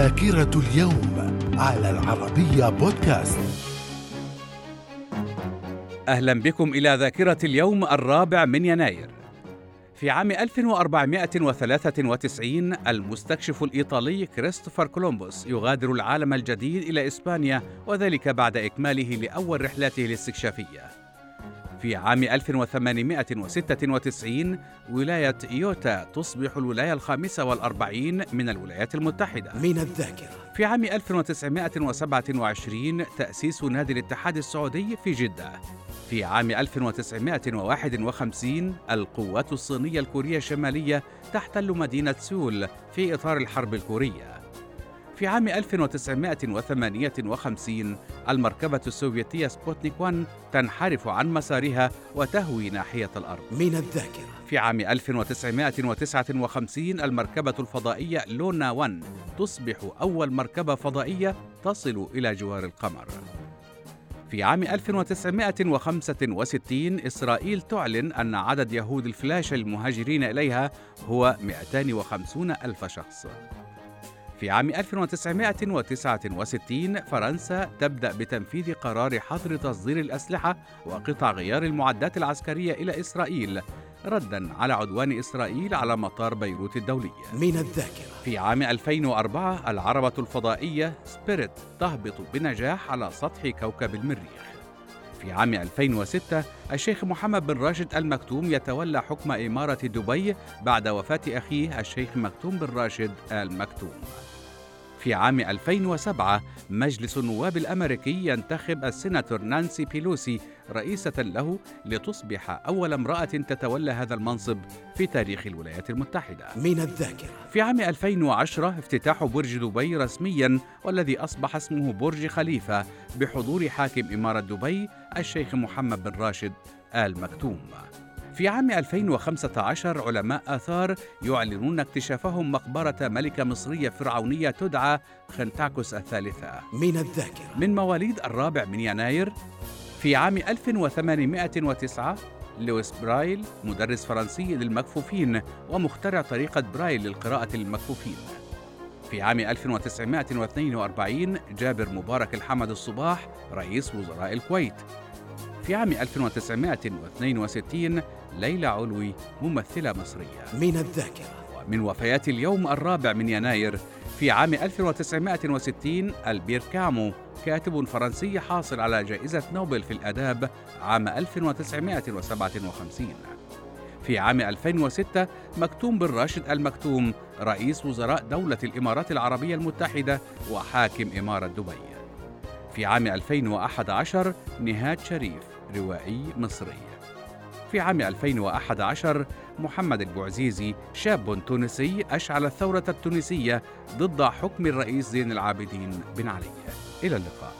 ذاكرة اليوم على العربية بودكاست. أهلا بكم إلى ذاكرة اليوم الرابع من يناير. في عام 1493 المستكشف الإيطالي كريستوفر كولومبوس يغادر العالم الجديد إلى إسبانيا وذلك بعد إكماله لأول رحلاته الاستكشافية. في عام 1896 ولاية إيوتا تصبح الولاية الخامسة والأربعين من الولايات المتحدة. من الذاكرة. في عام 1927 تأسيس نادي الاتحاد السعودي في جدة. في عام 1951 القوات الصينية الكورية الشمالية تحتل مدينة سول في إطار الحرب الكورية. في عام 1958 المركبة السوفيتية سبوتنيك 1 تنحرف عن مسارها وتهوي ناحية الأرض. من الذاكرة. في عام 1959 المركبة الفضائية لونا 1 تصبح أول مركبة فضائية تصل إلى جوار القمر. في عام 1965 إسرائيل تعلن أن عدد يهود الفلاشا المهاجرين إليها هو 250 ألف شخص. في عام 1969 فرنسا تبدأ بتنفيذ قرار حظر تصدير الأسلحة وقطع غيار المعدات العسكرية إلى إسرائيل ردا على عدوان إسرائيل على مطار بيروت الدولي. من الذاكرة. في عام 2004 العربة الفضائية سبيريت تهبط بنجاح على سطح كوكب المريخ. في عام 2006 الشيخ محمد بن راشد المكتوم يتولى حكم إمارة دبي بعد وفاة أخيه الشيخ مكتوم بن راشد المكتوم. في عام 2007 مجلس النواب الأمريكي ينتخب السيناتور نانسي بيلوسي رئيسة له لتصبح أول امرأة تتولى هذا المنصب في تاريخ الولايات المتحدة. من الذاكرة. في عام 2010 افتتاح برج دبي رسميا والذي أصبح اسمه برج خليفة بحضور حاكم إمارة دبي الشيخ محمد بن راشد آل مكتوم. في عام 2015 علماء آثار يعلنون اكتشافهم مقبرة ملكة مصرية فرعونية تدعى خنتكاوس الثالثة. من الذاكرة. من مواليد الرابع من يناير في عام 1809 لويس برايل مدرس فرنسي للمكفوفين ومخترع طريقة برايل للقراءة للمكفوفين. في عام 1942 جابر مبارك الحمد الصباح رئيس وزراء الكويت. في عام 1962 ليلى علوي ممثلة مصرية. من الذاكرة. من وفيات اليوم الرابع من يناير في عام 1960 ألبير كامو كاتب فرنسي حاصل على جائزة نوبل في الآداب عام 1957 في عام 2006 مكتوم بن راشد المكتوم رئيس وزراء دولة الإمارات العربية المتحدة وحاكم إمارة دبي. في عام 2011 نهاد شريف. روائي مصري. في عام 2011 محمد البوعزيزي شاب تونسي أشعل الثورة التونسية ضد حكم الرئيس زين العابدين بن علي. إلى اللقاء.